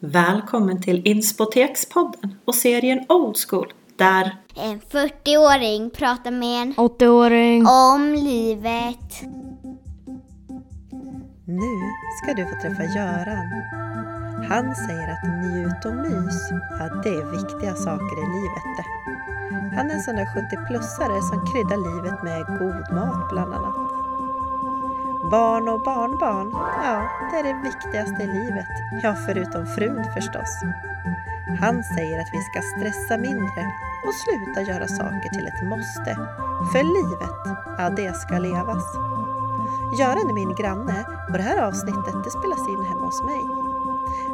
Välkommen till Inspotekspodden och serien Old School där En 40-åring pratar med en 80-åring. om livet. Nu ska du få träffa Göran. Han säger att njut och mys, ja det är viktiga saker i livet det. Han är en sån där 70-plussare som kryddar livet med god mat bland annat. Barn och barnbarn, ja det är det viktigaste i livet. Ja, förutom frun förstås. Han säger att vi ska stressa mindre och sluta göra saker till ett måste. För livet, ja det ska levas. Göran är min granne och det här avsnittet det spelas in hemma hos mig.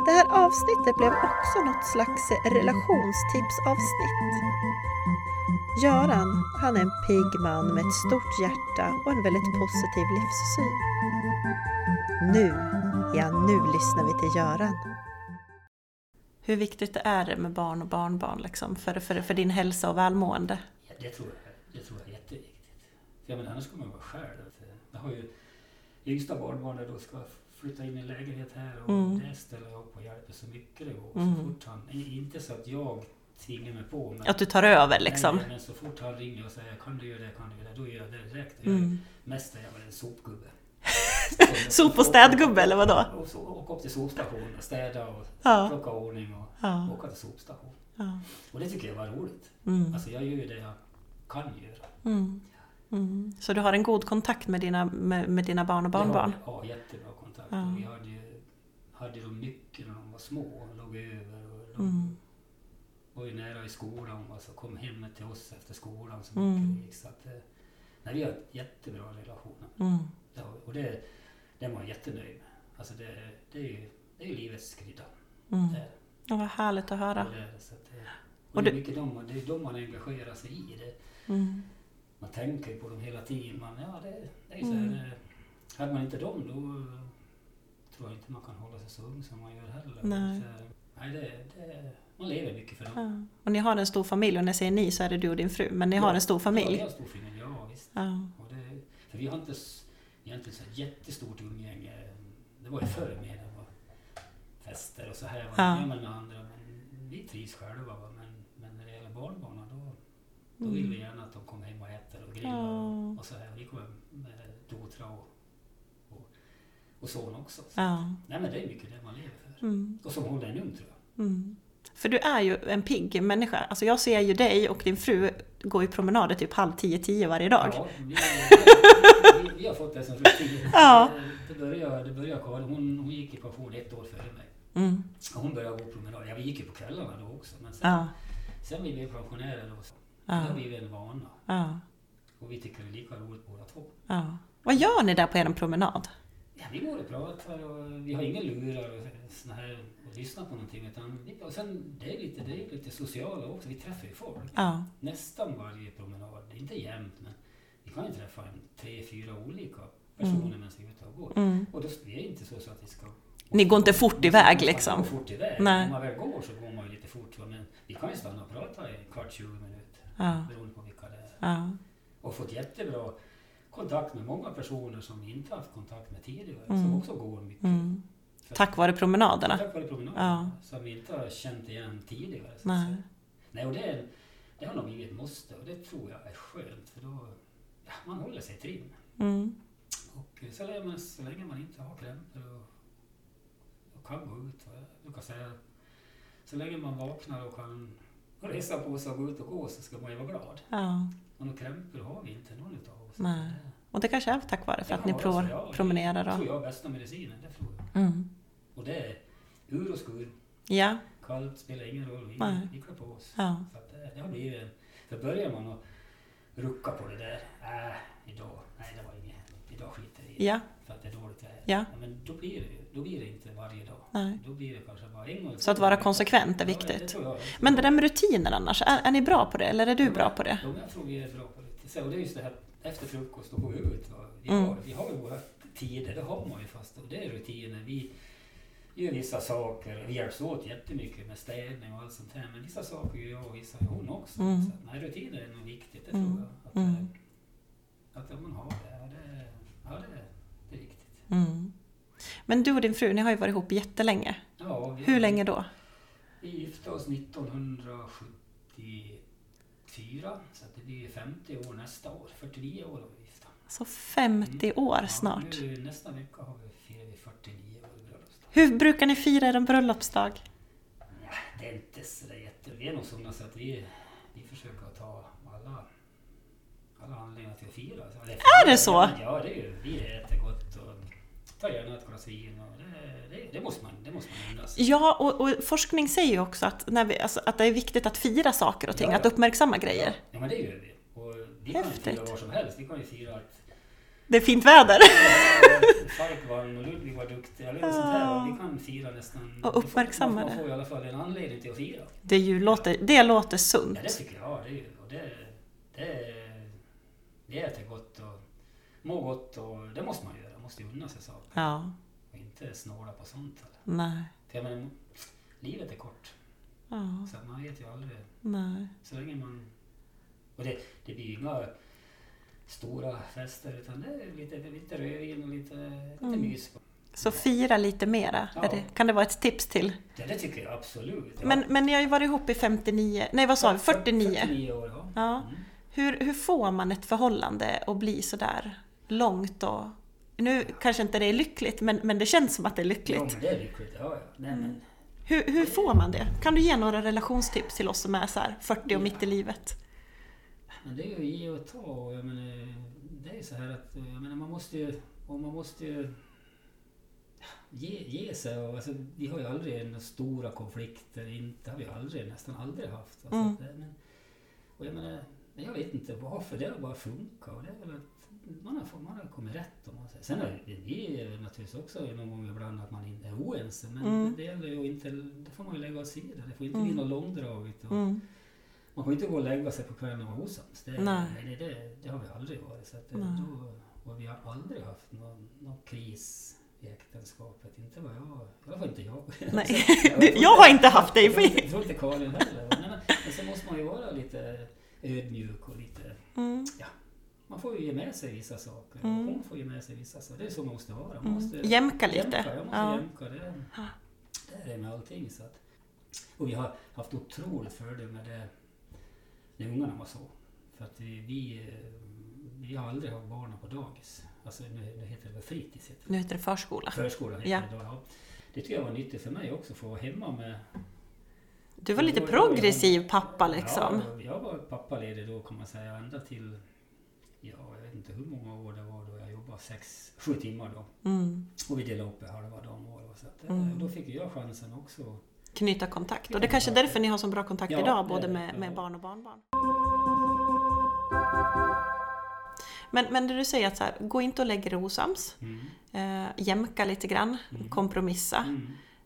Det här avsnittet blev också något slags relationstipsavsnitt. Göran, han är en pigg man med ett stort hjärta och en väldigt positiv livssyn. Nu, ja nu lyssnar vi till Göran. hur viktigt det är med barn och barnbarn liksom, för, för, för din hälsa och välmående. Ja, det, tror jag, det tror jag är jätteviktigt. För jag menar, annars kommer man vara själv. Jag har ju yngsta barnbarnet då ska flytta in i en lägenhet här och Mm. det ställer jag upp och hjälper så mycket det går. Mm. Så fort han, inte så att jag tvingar mig på. Men, Att du tar över liksom. Nej, men så fort han ringer och säger kan du göra det, kan du göra det, då gör jag det direkt. Jag Mm. Mest är jag väl en sopgubbe. Sop och städgubbe, eller vadå? Och så åka upp till sopstationen och städa och Ja. plocka ordning och Ja. åka till sopstation. Ja. Och det tycker jag var roligt. Mm. Alltså jag gör ju det jag kan göra. Mm. Mm. Så du har en god kontakt med dina, med, med dina barn och barnbarn? Ja, ja jättebra kontakt. Ja. Vi hade ju hade de nyckeln när de var små och låg över. Och de Mm. Var ju nära i skolan och så kom hem till oss efter skolan så Mm. mycket det gick. Så att, eh, nej, vi har jättebra relation. Mm. Ja, och det, det är man jättenöjd med. Alltså det, det, är ju, det är ju livets krydda. Mm. Det. Ja, vad härligt att höra. Det, är det. så att det, Och och det, är du- mycket de, det är de man engagerar sig i. Det, Mm. man tänker ju på dem hela tiden. Man, ja, det, det är ju så Mm. här, eh, hade man inte dem då tror jag inte man kan hålla sig så ung som man gör heller. Nej. Så, nej, det, det, man lever mycket för dem. Ja. Och ni har en stor familj och när jag säger ni så är det du och din fru, men ni har en stor Ja, familj? vi har en stor familj, ja visst. Ja. Och det, för vi har inte s- egentligen så jättestort umgänge. Det var ju förr mer det var fester och så här. Ja. Ja. med andra, men vi trivs själva. Va? Men, men när det gäller barnbarnen då, då Mm. vill vi gärna att de kommer hem och äter och grillar Ja. och, och så här. Vi kommer med dotra och, och, och son också. Så. Ja. Nej men det är mycket det man lever för. Mm. Och som håller en ung tror jag. Mm. För du är ju en pigg människa. Alltså jag ser ju dig och din fru gå i promenader typ halv tio, tio varje dag. Ja, vi, vi, vi, vi har fått det som rutin. Ja. Det började, det började Karin, hon, hon gick i pension ett år före mig. Mm. Hon började gå promenad. Ja, vi gick ju på kvällarna då också. Men sen, Ja. sen vi blev pensionärer då, så Ja. det har blivit en vana. Ja. Och vi tycker det är lika roligt båda två. Ja. Vad gör ni där på er promenad? Ja, vi går och pratar och vi har inga lurar och såna här och lyssnar på någonting. Utan vi, och sen, det är lite, det är lite sociala också. Vi träffar ju folk. Ja. Nästan varje promenad. Det är inte jämnt men vi kan ju träffa en, tre, fyra olika personer medan vi är ute och går. Mm. Och då vi är inte så, så att vi ska... Ni går inte fort iväg, Man liksom? går fort iväg. Nej. Om man väl går så går man ju lite fort. Men vi kan ju stanna och prata i en kvart, 20 minuter. Ja. Beroende på vilka det är. Ja. Och fått jättebra kontakt med många personer som vi inte haft kontakt med tidigare. Mm. Som också går mycket. Mm. Tack vare promenaderna? Tack vare promenader. Ja. Som vi inte har känt igen tidigare. Nej. Nej, och det, det har nog blivit ett måste. Och det tror jag är skönt. För då, ja, man håller sig trim. Mm. Och så länge man, så länge man inte har krämpor och, och kan gå ut. Jag brukar säga, så länge man vaknar och kan resa på sig och gå ut och gå så ska man ju vara glad. Ja. Och några krämpor har vi inte någon utav. Nej. Och det kanske är tack vare för att ni Ja, pro- alltså, ja, promenerar Det tror jag är bästa medicinen, det tror jag. Mm. Och det är ur och skur, Ja. kallt spelar ingen roll, vi, Nej. vi klär på oss. Ja. Så det, det har blivit en... För börjar man att rucka på det där, äh, idag, nej det var inget, idag skiter jag i det, Ja. för att det är dåligt väder. Ja. Men då blir, det, då blir det inte varje dag. Nej. Då blir det kanske bara en gång. Så att vara konsekvent är Ja, det viktigt. tror jag. Men det där med rutiner annars, är, är ni bra på det? Eller är du bra på det? Ja, jag tror vi är bra på det. Så, och det är just det här efter frukost, går vi ut. Va? Vi, Mm. har, vi har ju våra tider, det har man ju fast. Och det är rutiner. Vi gör vissa saker. Vi hjälps åt jättemycket med städning och allt sånt här. Men vissa saker gör jag och vissa gör hon också. Mm. Så, nej, rutiner är nog viktigt, det Mm. tror jag. Att, Mm. eh, att man har det. Ja, det, ja, det, det är viktigt. Mm. Men du och din fru, ni har ju varit ihop jättelänge. Ja, Hur länge då? Vi gifte oss 1974, så det blir 50 år nästa år. 49 år har vi gifta. Så 50 år Ja, snart. nu, nästa vecka har vi firar vi 49 år bröllopsdag. Hur brukar ni fira er bröllopsdag? Ja, det är inte så där jätte... Vi är nog sådana så att vi, vi försöker att ta alla, alla anledningar till att fira. Så Är det så? Ja, det är ju. Vi äter gott och tar gärna ett glas vin. Och det, det, det måste man, det måste man. Ja, och, och forskning säger ju också att, när vi, alltså, att det är viktigt att fira saker och ting, Ja, ja. att uppmärksamma grejer. Ja, men det gör vi. Och vi kan ju Häftigt. fira var som helst. Vi kan ju fira att Det är fint väder. Falk vann och Ludvig var duktig. Eller sånt här. Vi kan fira nästan... Och uppmärksamma det. man får i alla fall en anledning till att fira. Det, är ju, låter, det låter Ja, sunt. det tycker jag. Det och det, det, det äter gott och mår gott och det måste man göra. Måste ju unna sig saker. Ja, Och inte snåla på sånt. Eller. nej. För jag menar, livet är kort. Ja, Så man vet ju aldrig. nej. Så länge man... Och det, det blir ju inga stora fester utan det är lite, lite rödvin och lite, lite Mm. mys. Så fira lite mera. Ja. Det, kan det vara ett tips till? Ja, det tycker jag absolut. Ja. Men, men ni har ju varit ihop i 59, nej vad sa vi, 49? 49 år, ja. Ja. Mm. Hur, hur får man ett förhållande att bli sådär långt och... Nu kanske inte det är lyckligt, men, men det känns som att det är Ja, lyckligt. men det är lyckligt. Ja, ja. Nej, men, Hur, hur får man det? Kan du ge några relationstips till oss som är så här 40 och mitt i livet? men det är ju ge och ta. och Jag menar, det är så här att jag menar, man måste ju... Och man måste ju ge, ge sig. Och, alltså, vi har ju aldrig några stora konflikter. Inte har vi aldrig, nästan aldrig haft. Alltså, Mm. men, och jag menar, vet inte varför. Det har bara funkat. Och det är väl man har, man har kommit rätt om man säger. Sen är är naturligtvis också någon gång ibland att man inte är oense. Men Mm. det, gäller ju inte, det får man ju lägga åt sidan. Det får inte Mm. bli något långdraget. Och, Mm. Man får inte gå och lägga sig på kvällen och vara osams. Det. Det, det, det har vi aldrig varit. Så att det, då, och vi har aldrig haft någon, någon kris i äktenskapet. Inte vad jag... I alla fall inte jag. Nej. Jag, Du, jag har inte haft det. Jag tror inte, jag Karin heller. Men, men, sen måste man ju vara lite ödmjuk och lite... Mm. Man får ju ge med sig vissa saker. Mm. Hon får ge med sig vissa saker. Det är så man måste vara. Man Mm. måste Jämka lite. Jämka, jag måste Ja. jämka. Det, det är det med allting. Så att, och vi har haft otroligt fördel med det när ungarna var så. För att vi, vi, vi har aldrig haft barnen på dagis. Alltså nu, nu heter det väl fritids? Heter Nu heter det förskola. det. Förskola heter Ja. det då. Ja. Det tycker jag var nyttigt för mig också, att få vara hemma med... Du var lite Då- progressiv pappa liksom. Ja, jag var pappaledig då kan man säga ända till... Ja, jag vet inte hur många år det var då jag jobbade. Sex, sju timmar då. Mm. Och vi delade upp det halva dagen var. Så att, eh, Mm. Då fick jag chansen också. Knyta kontakt. Och det är kanske är därför ni har så bra kontakt Ja, idag, både med, med barn och barnbarn. Men, men det du säger att så här, gå inte och lägg er osams. Mm. Eh, jämka lite grann, Mm. kompromissa.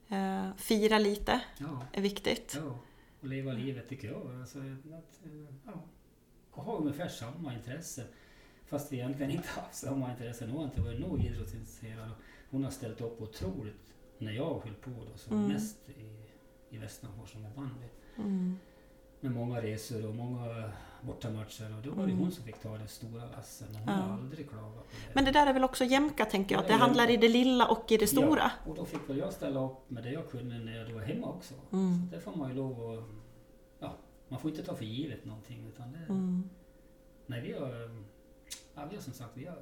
Eh, fira lite Ja, är viktigt. ja. Och leva livet tycker jag. Alltså, att, ja, och ha ungefär samma intresse. Fast vi egentligen inte haft samma intresse. Hon har inte varit nog idrottsintresserad. Hon har ställt upp otroligt när jag höll på då, som Mm. mest i, i Västernfors med bandy. Mm. Med många resor och många bortamatcher. Och då var det Mm. hon som fick ta det stora lasset. Men hon Ja. har aldrig klagat på det. Men det där är väl också jämka tänker jag, att det Ja, handlar i det lilla och i det stora. Ja, och då fick väl jag ställa upp med det jag kunde när jag var hemma också. Mm. Så det får man ju lov att... Ja, man får inte ta för givet någonting utan det... Mm. Nej, vi har... Ja, vi har som sagt, vi har...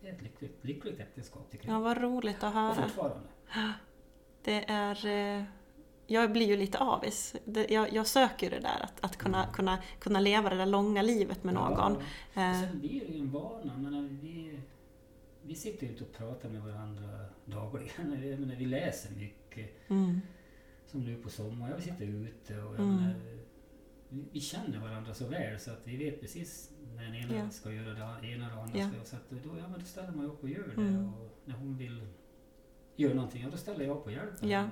Vi är ett lyckligt, lyckligt äktenskap tycker Ja, jag. vad roligt att Och höra. fortfarande. Det är... eh, Jag blir ju lite avis. Jag, jag söker det där, att, att kunna, kunna, kunna leva det där långa livet med någon. Ja, och Eh, sen blir det ju en vana. Men vi, vi sitter ju inte och pratar med varandra dagligen. Jag menar, vi läser mycket. Mm. Som nu på sommaren. Vi sitter ute och jag Mm. menar, vi, vi känner varandra så väl så att vi vet precis när den ena Ja. ska göra det ena och det andra. Ja. ska- Så att då, ja, men då ställer man upp och gör det. Mm. Och när hon vill göra någonting, ja, då ställer jag upp och hjälper Ja.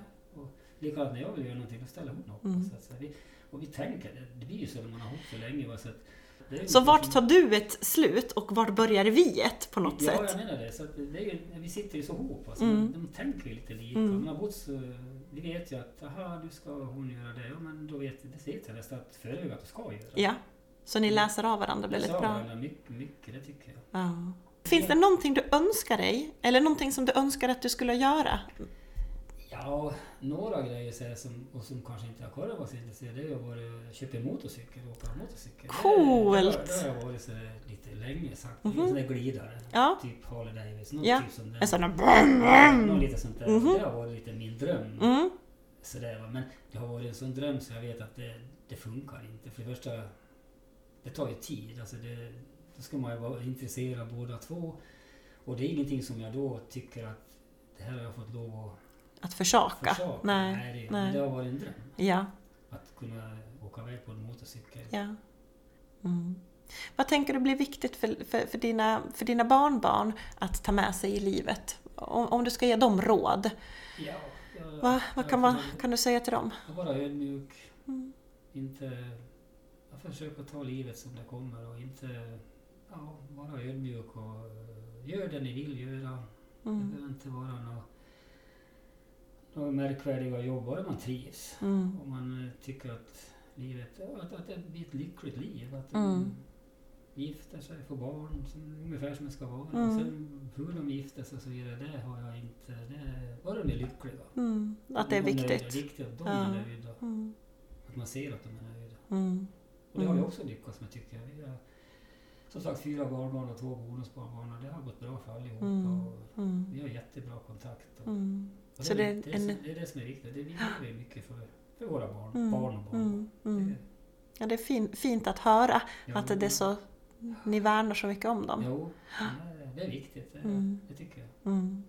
Likadant när jag vill göra någonting, då ställer hon upp. Mm. Så så vi, och vi tänker, det, blir ju så när man har hållit så länge. Så att Så vart tar du ett slut och vart börjar vi ett på något ja, sätt? jag menar det. Så det är ju, vi sitter ju så ihop. Alltså, Mm. De tänker ju lite lika. Mm. Man har så, vi vet ju att aha, nu ska hon göra det. Ja, men då vet det vet jag nästan att förelägga att du ska göra det. Ja. Så ni läser av varandra väldigt bra? varandra mycket, mycket, det tycker jag. Ja. Finns det någonting du önskar dig? Eller någonting som du önskar att du skulle göra? Ja, några grejer så som, och som kanske inte har Karin var så intresserad det är att vara- köpa en motorcykel och åka motorcykel. Coolt! Det, det, har varit så lite länge sagt. Mhm. En sån där glidare. Ja. Typ Harley Davidson. Ja, Typ sån där. En sån där... Något lite sånt där. Mhm. Det har varit lite min dröm. Mm. Sådär, va. Men det har varit en sån dröm så jag vet att det, det funkar inte. För det första, det tar ju tid. Alltså det, då ska man ju vara intresserad båda två. Och det är ingenting som jag då tycker att det här har jag fått lov att Att försaka? försaka. Nej. det, nej. Det har varit en dröm. Ja. Att kunna åka iväg på en motorcykel. ja. Mm. Vad tänker du blir viktigt för, för, för, dina, för dina barnbarn att ta med sig i livet? Om, om du ska ge dem råd, Ja, jag, vad, vad kan, man, kan du säga till dem? Vara ödmjuk. Mm. Inte... Jag försöker ta livet som det kommer och inte... Ja, vara ödmjuk och eh, gör det ni vill göra. Det Mm. behöver inte vara några märkvärdiga jobb, bara man trivs. Mm. Om man eh, tycker att livet, att, att det blir ett lyckligt liv. Att Mm. de gifter sig, får barn, som, ungefär som det ska vara. Mm. Och sen hur de gifter sig och så vidare, det har jag inte... Det, bara de är lyckliga. Mm. Att det är De nöjda, viktigt. viktigt att de Ja. är nöjda. Mm. Att man ser att de är nöjda. Mm. Och det har vi Mm. också lyckats med tycker jag. Vi har, som sagt fyra barnbarn och två bonusbarnbarn och det har gått bra för allihopa. Mm. Och vi har jättebra kontakt. Och, och Så det, är, är det, är, en- det är det som är viktigt. Det vi lever mycket för, för våra barn, Mm. barn och barn. Mm. Mm. Det- Ja, det är fin, fint att höra ja, att det är så, ni värnar så mycket om dem. Jo, det, det är viktigt. Det, Mm. det tycker jag. Mm.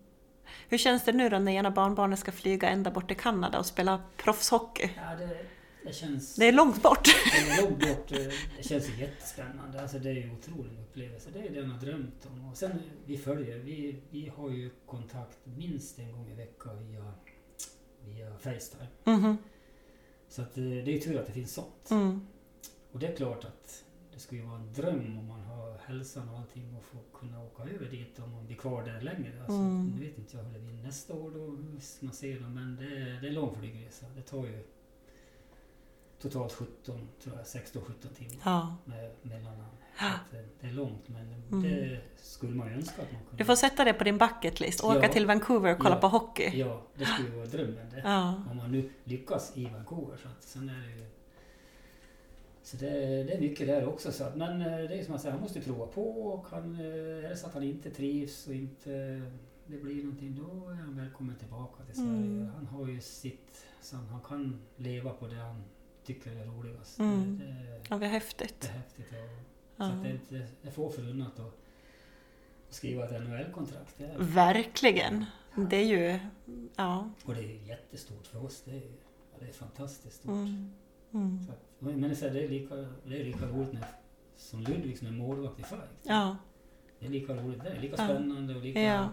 Hur känns det nu då när ena barnbarnet ska flyga ända bort till Kanada och spela proffshockey? Ja, det, det känns... Det är långt bort. Det är långt bort. Det känns jättespännande. Alltså det är en otrolig upplevelse. Det är det man har drömt om. Och sen vi följer, vi, vi har ju kontakt minst en gång i veckan via, via Facetime. Mhm. Så att eh, det är ju tur att det finns sånt. Mm. Och det är klart att det skulle ju vara en dröm om man har hälsan och allting och få kunna åka över dit om man blir kvar där längre. Alltså, Mm. Nu vet inte jag hur det blir nästa år då, man ser dem, men det är, det är lång flygresa. Det tar ju totalt 17, tror jag, 16-17 timmar Ja. med mellanland. Eh, Det är långt men Mm. det skulle man ju önska att man kunde. Du får sätta det på din bucket list. Åka Ja. till Vancouver och kolla Ja. på hockey. Ja, det skulle vara drömmen det. Ja. Om man nu lyckas i Vancouver. Så att sen är det ju... Så det, det är mycket där också. Så att, men eh, det är som jag säger, han måste prova på och han, är det så att han inte trivs och inte det blir någonting då är han välkommen tillbaka till Sverige. Mm. Han har ju sitt, så han kan leva på det han tycker är roligast. Mm. Det, det, Ja, det häftigt. är häftigt. Ja. Ja. Så att det, är det är få förunnat att skriva ett NHL-kontrakt. Det är- Verkligen. Det är ju... Ja. Och det är jättestort för oss. Det är, ja, det är fantastiskt stort. Mm. Mm. Så att, men det är, det är lika, det är lika roligt när, som Ludvig som är målvakt i Fight. Ja. Det är lika roligt det. är Lika Ja. spännande och lika... Ja.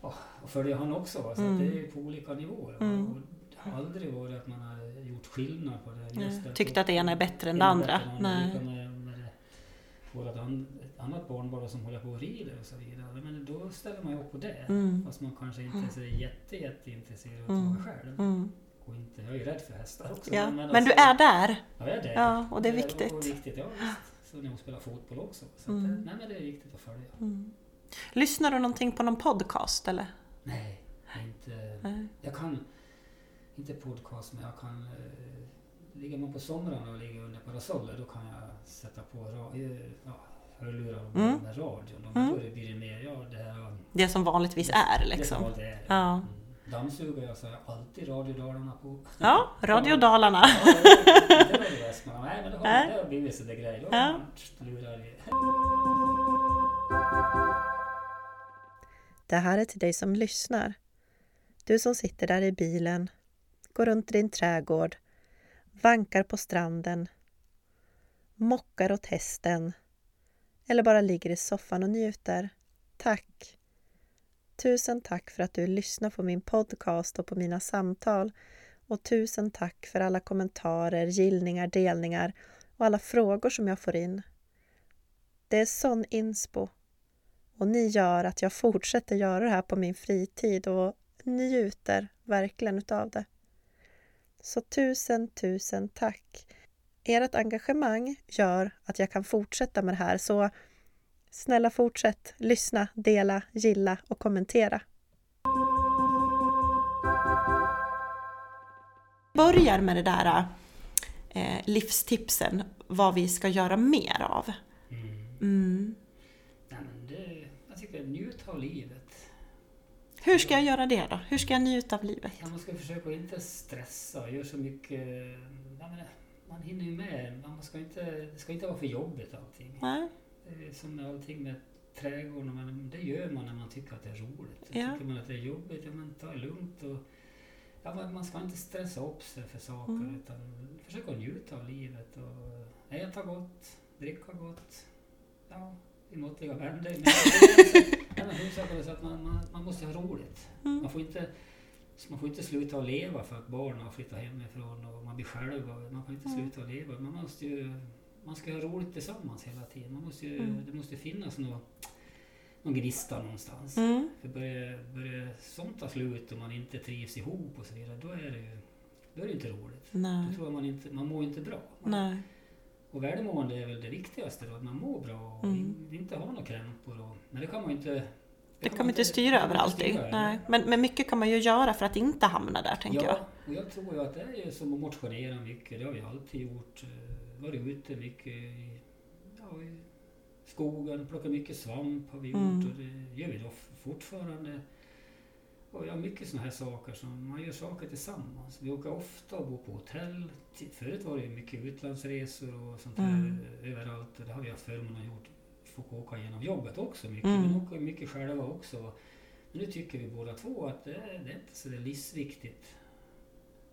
Och, och följa han också. Så Mm. det är på olika nivåer. Mm. Och det aldrig varit att man har gjort skillnad på det. Just att- Tyckte att det ena är bättre än det andra. det. Nej. Det, an, annat barn bara som håller på och rider och så vidare. Men då ställer man ju upp på det. Mm. Fast man kanske inte är så jätte, jätteintresserad av Mm. det själv. Mm. Och inte, jag är ju rädd för hästar också. Ja. Men alltså- du är där. Ja, jag är det. Ja, och det är viktigt. viktigt, ja visst. Så när hon spelar fotboll också. Så att, Mm. eh, nej men det är viktigt att följa. Mm. Lyssnar du någonting på någon podcast eller? Nej, inte... Nej. Jag kan... Inte podcast, men jag kan... Eh, ligger man på somrarna och ligger under parasoller, då kan jag sätta på ra, eh, ja, hörlurar och Mm. med radion. Mm. Då blir det mer, ja det här... Det som vanligtvis är Det som liksom. var det. Ja. Mm. Dammsuger jag jag alltid radiodalarna på. Ja, Radio Dalarna. Ja, inte Radio Västmanland. Nej, men det har, det har blivit det Ja. Det här är till dig som lyssnar. Du som sitter där i bilen, går runt i din trädgård, vankar på stranden, mockar åt hästen eller bara ligger i soffan och njuter. Tack! Tusen tack för att du lyssnar på min podcast och på mina samtal och tusen tack för alla kommentarer, gillningar, delningar och alla frågor som jag får in. Det är sån inspo och ni gör att jag fortsätter göra det här på min fritid och njuter verkligen utav det. Så tusen, tusen tack! Ert engagemang gör att jag kan fortsätta med det här så Snälla fortsätt lyssna, dela, gilla och kommentera. Börjar med det där eh, livstipsen, vad vi ska göra mer av. Mm. Mm. Nej, men det, jag tycker njut av livet. Hur ska jag göra det då? Hur ska jag njuta av livet? Ja, man ska försöka att inte stressa göra så mycket. Ja, men man hinner ju med. Man ska inte, det ska inte vara för jobbigt allting. Nej. Är som med allting med trädgården. Det gör man när man tycker att det är roligt. Ja. Tycker man att det är jobbigt, ja men ta det lugnt. Och, ja, man ska inte stressa upp sig för saker. Mm. Utan försöka njuta av livet. Och äta gott, dricka gott. Ja, i måttliga mängder. Men, ja, men huvudsaken är så att man, man, man måste ha roligt. Mm. Man får inte, man får inte sluta att leva för att barnen har flyttat hemifrån och man blir själv. Och man kan inte Mm. sluta att leva. Man måste ju man ska ha roligt tillsammans hela tiden. Man måste ju, Mm. Det måste finnas någon, någon gnista någonstans. Mm. För börjar, börjar sånt ta slut och man inte trivs ihop och så vidare, då är det ju då är det inte roligt. Då Nej. tror jag man inte, man mår inte bra. Nej. Och välmående är väl det viktigaste då, att man mår bra och Mm. in, inte har några krämpor. Och, men det kan man ju inte... Det kan man inte styra över allting. Nej. Men, men mycket kan man ju göra för att inte hamna där, tänker ja, jag. och jag tror ju att det är som att motionera mycket. Det har vi alltid gjort. Eh, Varit ute mycket i, ja, i skogen, plockat mycket svamp har vi gjort Mm. och det gör vi då fortfarande. Och ja, mycket sådana här saker som man gör saker tillsammans. Vi åker ofta och bor på hotell. Förut var det mycket utlandsresor och sånt här Mm. överallt. Det har vi haft förmånen att gjort. Får åka genom jobbet också mycket. Mm. Men åker mycket själva också. Men nu tycker vi båda två att det, är- det är inte så där livsviktigt.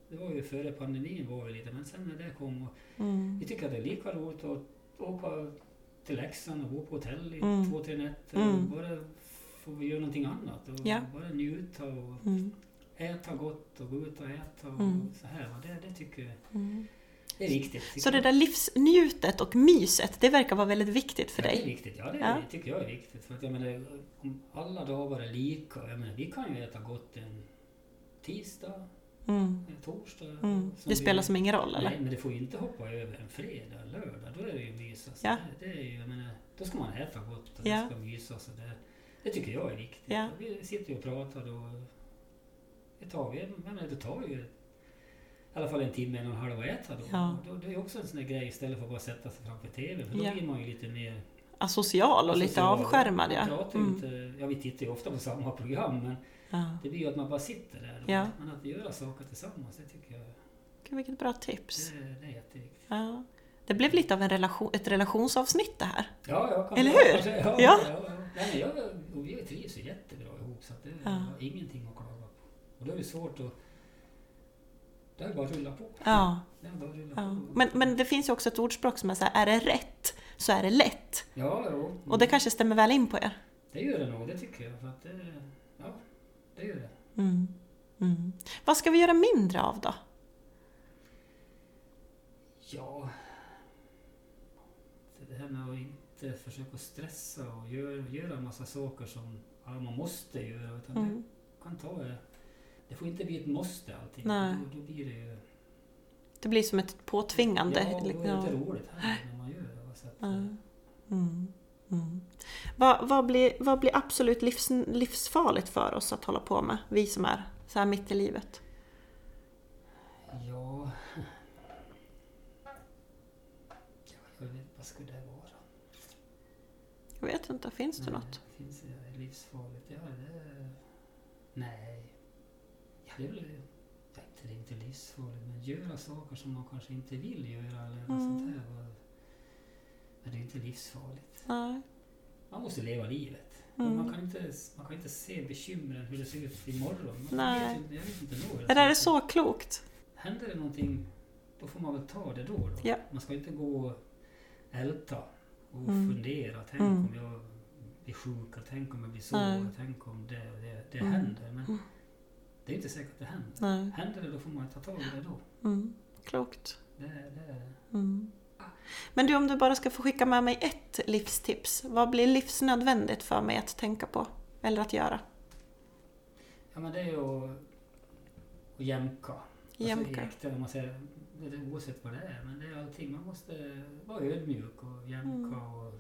Det var ju före pandemin var det lite, men sen när det kom och Mm. vi tycker att det är lika roligt att åka till Leksand och bo på hotell i Mm. två, tre nätter Mm. bara få vi göra någonting annat och Ja. bara njuta och Mm. äta gott och gå ut och äta och Mm. så här. va. Det, det tycker jag Mm. det är viktigt. Så det där livsnjutet och myset, det verkar vara väldigt viktigt för Ja, Det är dig. viktigt, ja det Ja. tycker jag är viktigt. För att jag menar, om alla dagar är lika, jag menar, vi kan ju äta gott en tisdag, Mm. en torsdag. Mm. Det spelar vi- som ingen roll, eller? Nej, men det får ju inte hoppa över en fredag, lördag. Då är det ju mysas. Ja. Det, det är ju, jag menar, då ska man äta gott och Ja. det ska mysas. Och det, det tycker jag är viktigt. Ja. Och Vi sitter ju och pratar då ett tag. Menar, det tar ju i alla fall en timme, en och en halv att äta då. Ja. Och då det är också en sån där grej istället för att bara sätta sig framför TVn. För då Ja. blir man ju lite mer Asocial och lite social. avskärmad, ja. pratar Mm. inte, ja, vi tittar ju ofta på samma program men ja. det blir ju att man bara sitter där. Ja. Men att göra saker tillsammans, det tycker jag Gud, vilket bra tips. det, det är jätteviktigt. Ja. Det blev lite av en relation, ett relationsavsnitt det här. Ja, jag kan Eller hur? Ja, Ja. Nej, jag, och vi trivs ju jättebra ihop så att det Ja. har ingenting att klaga på. Och då är det svårt att... Det är bara att rulla på. Ja. Rulla ja. på. Men, men det finns ju också ett ordspråk som är så här, är det rätt så är det lätt. Ja, jo. Och det kanske stämmer väl in på er? det gör det nog, det tycker jag. För att det, ja, det gör det. Mm. Mm. Vad ska vi göra mindre av då? Ja... Det här med att inte försöka stressa och göra, göra en massa saker som ja, man måste göra. Utan Mm. det kan ta... Det får inte bli ett måste allting. Nej. Då, då blir det. Det blir som ett påtvingande. Ja, då är det inte roligt heller när man gör det. Så att. Mm. Mm. Vad, vad, blir, vad blir absolut livs, livsfarligt för oss att hålla på med? Vi som är så här mitt i livet. Ja jag vet, vad skulle det vara? Jag vet inte, finns det Nej, något? Finns det livsfarligt? Ja, det... Nej. Ja, det är väl... Ja, inte, det är inte livsfarligt, men göra saker som man kanske inte vill göra eller något Mm. sånt va. Men det är inte livsfarligt. Nej. Man måste leva livet. Mm. Man, kan inte, man kan inte se bekymren, hur det ser ut imorgon. Man Nej. Vet, jag vet inte då. Det där är så klokt. Händer det någonting, då får man väl ta det då. då. Ja. Man ska inte gå och älta och Mm. fundera. Tänk Mm. om jag blir sjuk, och tänk om jag blir så, och tänk om det, det, det Mm. händer. Men det är inte säkert att det händer. Nej. Händer det, då får man ta tag i det då. Mm. Klokt. Det, det, Mm. Men du, om du bara ska få skicka med mig ett livstips. Vad blir livsnödvändigt för mig att tänka på? Eller att göra? ja, men det är ju att, att jämka. Jämka. Alltså, äkta, om man säger, oavsett vad det är. Men det är allting. Man måste vara ödmjuk och jämka Mm. och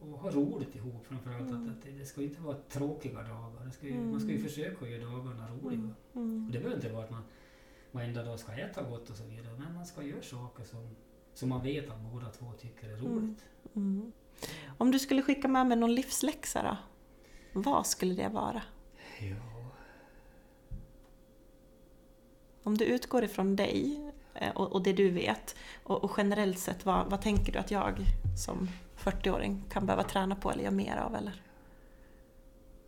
och ha roligt ihop framförallt. Mm. Att, att det, det ska inte vara tråkiga dagar. Ska ju, Mm. Man ska ju försöka göra dagarna roliga. Mm. Mm. Och det behöver inte vara att man varenda dag ska äta gott och så vidare. Men man ska göra saker som, som man vet att båda två tycker är roligt. Mm. Om du skulle skicka med mig någon livsläxa då? Vad skulle det vara? Ja. Om du utgår ifrån dig eh, och, och det du vet och, och generellt sett, vad, vad tänker du att jag som 40-åring kan behöva träna på eller göra mer av? Eller?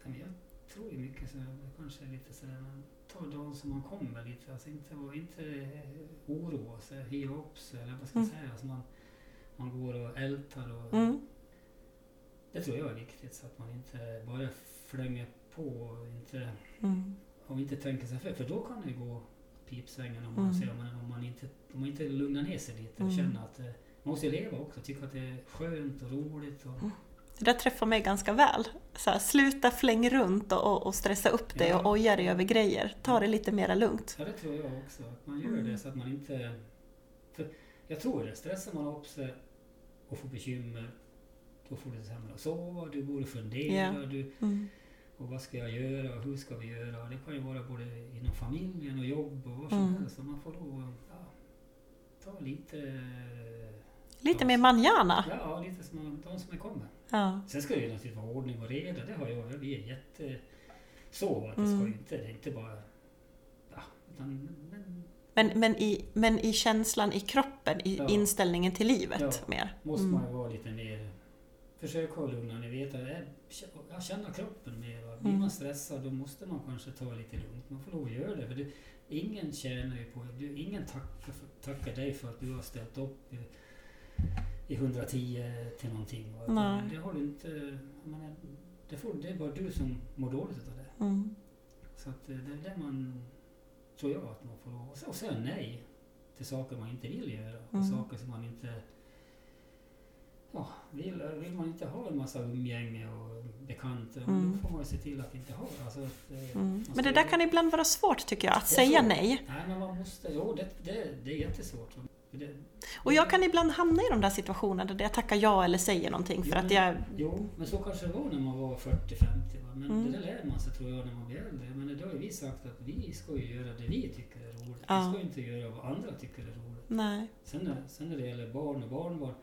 Jag tror ju mycket så det kanske lite sådär, men ta dagen som man kommer lite. Alltså inte, inte oroa sig, hiva upp sig eller vad ska jag Mm. säga. Alltså man, man går och ältar och Mm. det tror jag är viktigt så att man inte bara flänger på och inte, Mm. och inte tänker sig för. För då kan det gå pipsvängen om man, Mm. säger, om man, om man, inte, om man inte lugnar ner sig lite och Mm. känner att eh, man måste leva också, tycka att det är skönt och roligt. Och, Mm. Det där träffar mig ganska väl. Så här, sluta fläng runt och, och, stressa upp dig Ja. och oja dig över grejer. Ta det lite mera lugnt. Ja, det tror jag också. Att man gör Mm. det så att man inte... För jag tror det, stressar man upp sig och får bekymmer, då får du sämre att sova, du går och funderar, du, Mm. och vad ska jag göra hur ska vi göra? Det kan ju vara både inom familjen och jobb och vad som Mm. helst. Så man får att ja, ta lite... Lite mer manjana. Ja, lite som de som är kommer. Ja. Sen ska det ju naturligtvis vara ordning och reda, det har jag. Vi är jätte... Så att det ska Mm. ju inte, det är inte bara... Ja, utan, men, Men, men, i, men i känslan i kroppen, i Ja. inställningen till livet Ja. mer. måste Mm. man ju vara lite mer... Försöka ha lugna, ni vet att det- ja, känna kroppen mer. va. Blir Mm. man stressad då måste man kanske ta lite lugnt. Man får lov att göra det. För det, ingen tjänar ju på du, Ingen tackar, för, tackar dig för att du har ställt upp i, i 110 till någonting. Va. Nej. Det har du inte... jag menar, det, får, det är bara du som mår dåligt av det. Mm. Så att eh, det är det man... Tror jag att man får lov och säga nej till saker man inte vill göra. Och Mm. saker som man inte... Ja, vill, vill man inte ha en massa umgänge och bekanta, Mm. då får man ju se till att inte ha det. Alltså, eh, Mm. man ska Men det där kan ibland vara svårt tycker jag, att Det säga så. nej. Nej, men man måste... Jo, det, det, det är jättesvårt. Det, Och jag kan ibland hamna i de där situationerna där jag tackar ja eller säger någonting för Jo, att jag... Jo, men så kanske det var när man var 40-50. va. Men Mm. det där lär man sig tror jag när man blir äldre. Men det har vi sagt att vi ska ju göra det vi tycker är roligt. Ja. Vi ska ju inte göra vad andra tycker är roligt. Nej, Sen när, sen när det gäller barn och barnbarn,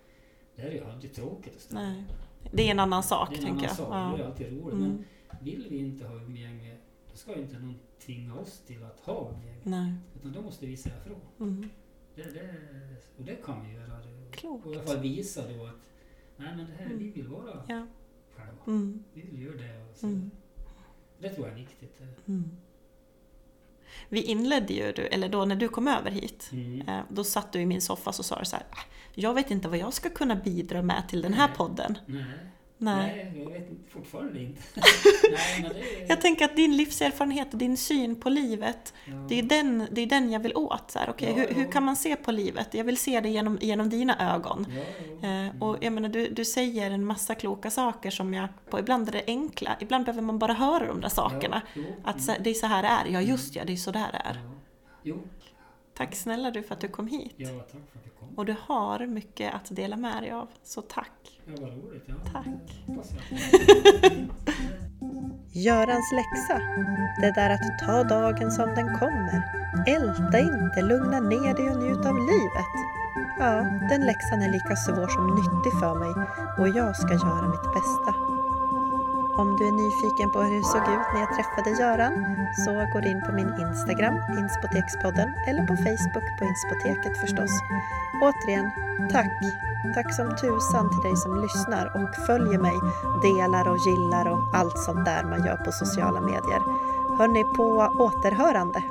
det är ju alltid tråkigt att ställa. nej. Det är en annan sak Det är en tänker annan jag. sak, Ja. det är alltid roligt. Mm. Men vill vi inte ha umgänge, då ska ju inte någon tvinga oss till att ha umgänge. Nej. Utan då måste vi säga ifrån. Mm. Det, det, och det kan vi göra. Klokt. Och i alla fall visa då att nej men det här, Mm. vi vill vara Ja. själva. Mm. Vi vill göra det. Och så. Mm. Det tror jag är viktigt. Mm. Vi inledde ju, eller då när du kom över hit, Mm. eh, då satt du i min soffa och sa så här, "Ah, jag vet inte vad jag ska kunna bidra med till den här podden. Nej. Nej. Nej, jag vet inte- fortfarande inte. Nej, men det är... Jag tänker att din livserfarenhet och din syn på livet, ja. det är den, det är den jag vill åt. Så här, okay, Ja, hur, ja. hur kan man se på livet? Jag vill se det genom, genom dina ögon. Eh, och jag menar, du, du säger en massa kloka saker som jag, på ibland är det enkla, ibland behöver man bara höra de där sakerna. Att mm. det är så här det är, ja just ja, det är så där det är. Jo, Tack snälla du för att du kom hit. ja, tack för att du kom. Och du har mycket att dela med dig av, så tack. Ja, vad roligt. Ja, Tack. Görans läxa. Det där att ta dagen som den kommer. Älta inte, lugna ner dig och njut av livet. Ja, den läxan är lika svår som nyttig för mig och jag ska göra mitt bästa. Om du är nyfiken på hur det såg ut när jag träffade Göran så går du in på min Instagram, Inspotekspodden, eller på Facebook på Inspoteket förstås. Återigen, tack! Tack som tusan till dig som lyssnar och följer mig, delar och gillar och allt sånt där man gör på sociala medier. Hörni, på återhörande!